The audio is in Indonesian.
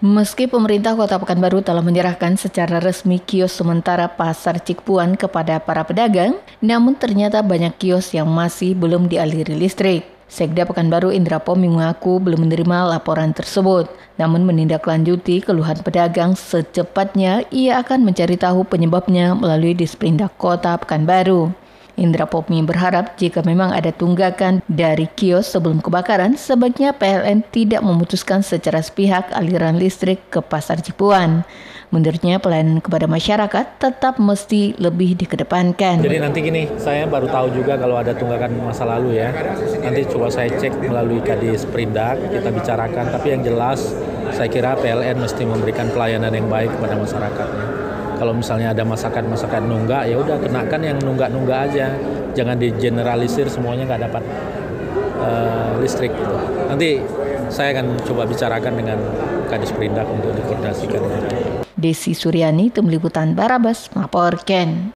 Meski pemerintah Kota Pekanbaru telah menyerahkan secara resmi kios sementara Pasar Cikpuan kepada para pedagang, namun ternyata banyak kios yang masih belum dialiri listrik. Sekda Pekanbaru Indra Pomi mengaku belum menerima laporan tersebut, namun menindaklanjuti keluhan pedagang secepatnya ia akan mencari tahu penyebabnya melalui Disperindak Kota Pekanbaru. Indra Popmi berharap jika memang ada tunggakan dari kios sebelum kebakaran, sebaiknya PLN tidak memutuskan secara sepihak aliran listrik ke Pasar Cipuan. Menurutnya pelayanan kepada masyarakat tetap mesti lebih dikedepankan. Jadi nanti gini, saya baru tahu juga kalau ada tunggakan masa lalu ya. Nanti coba saya cek melalui Kadis Perindak, kita bicarakan. Tapi yang jelas saya kira PLN mesti memberikan pelayanan yang baik kepada masyarakatnya kalau misalnya ada masakan-masakan nunggak ya udah kenakan yang nunggak-nunggak aja jangan digeneralisir semuanya nggak dapat uh, listrik gitu. nanti saya akan coba bicarakan dengan Kadis Perindak untuk dikoordinasikan. Desi Suryani, Tim Liputan Barabas, melaporkan.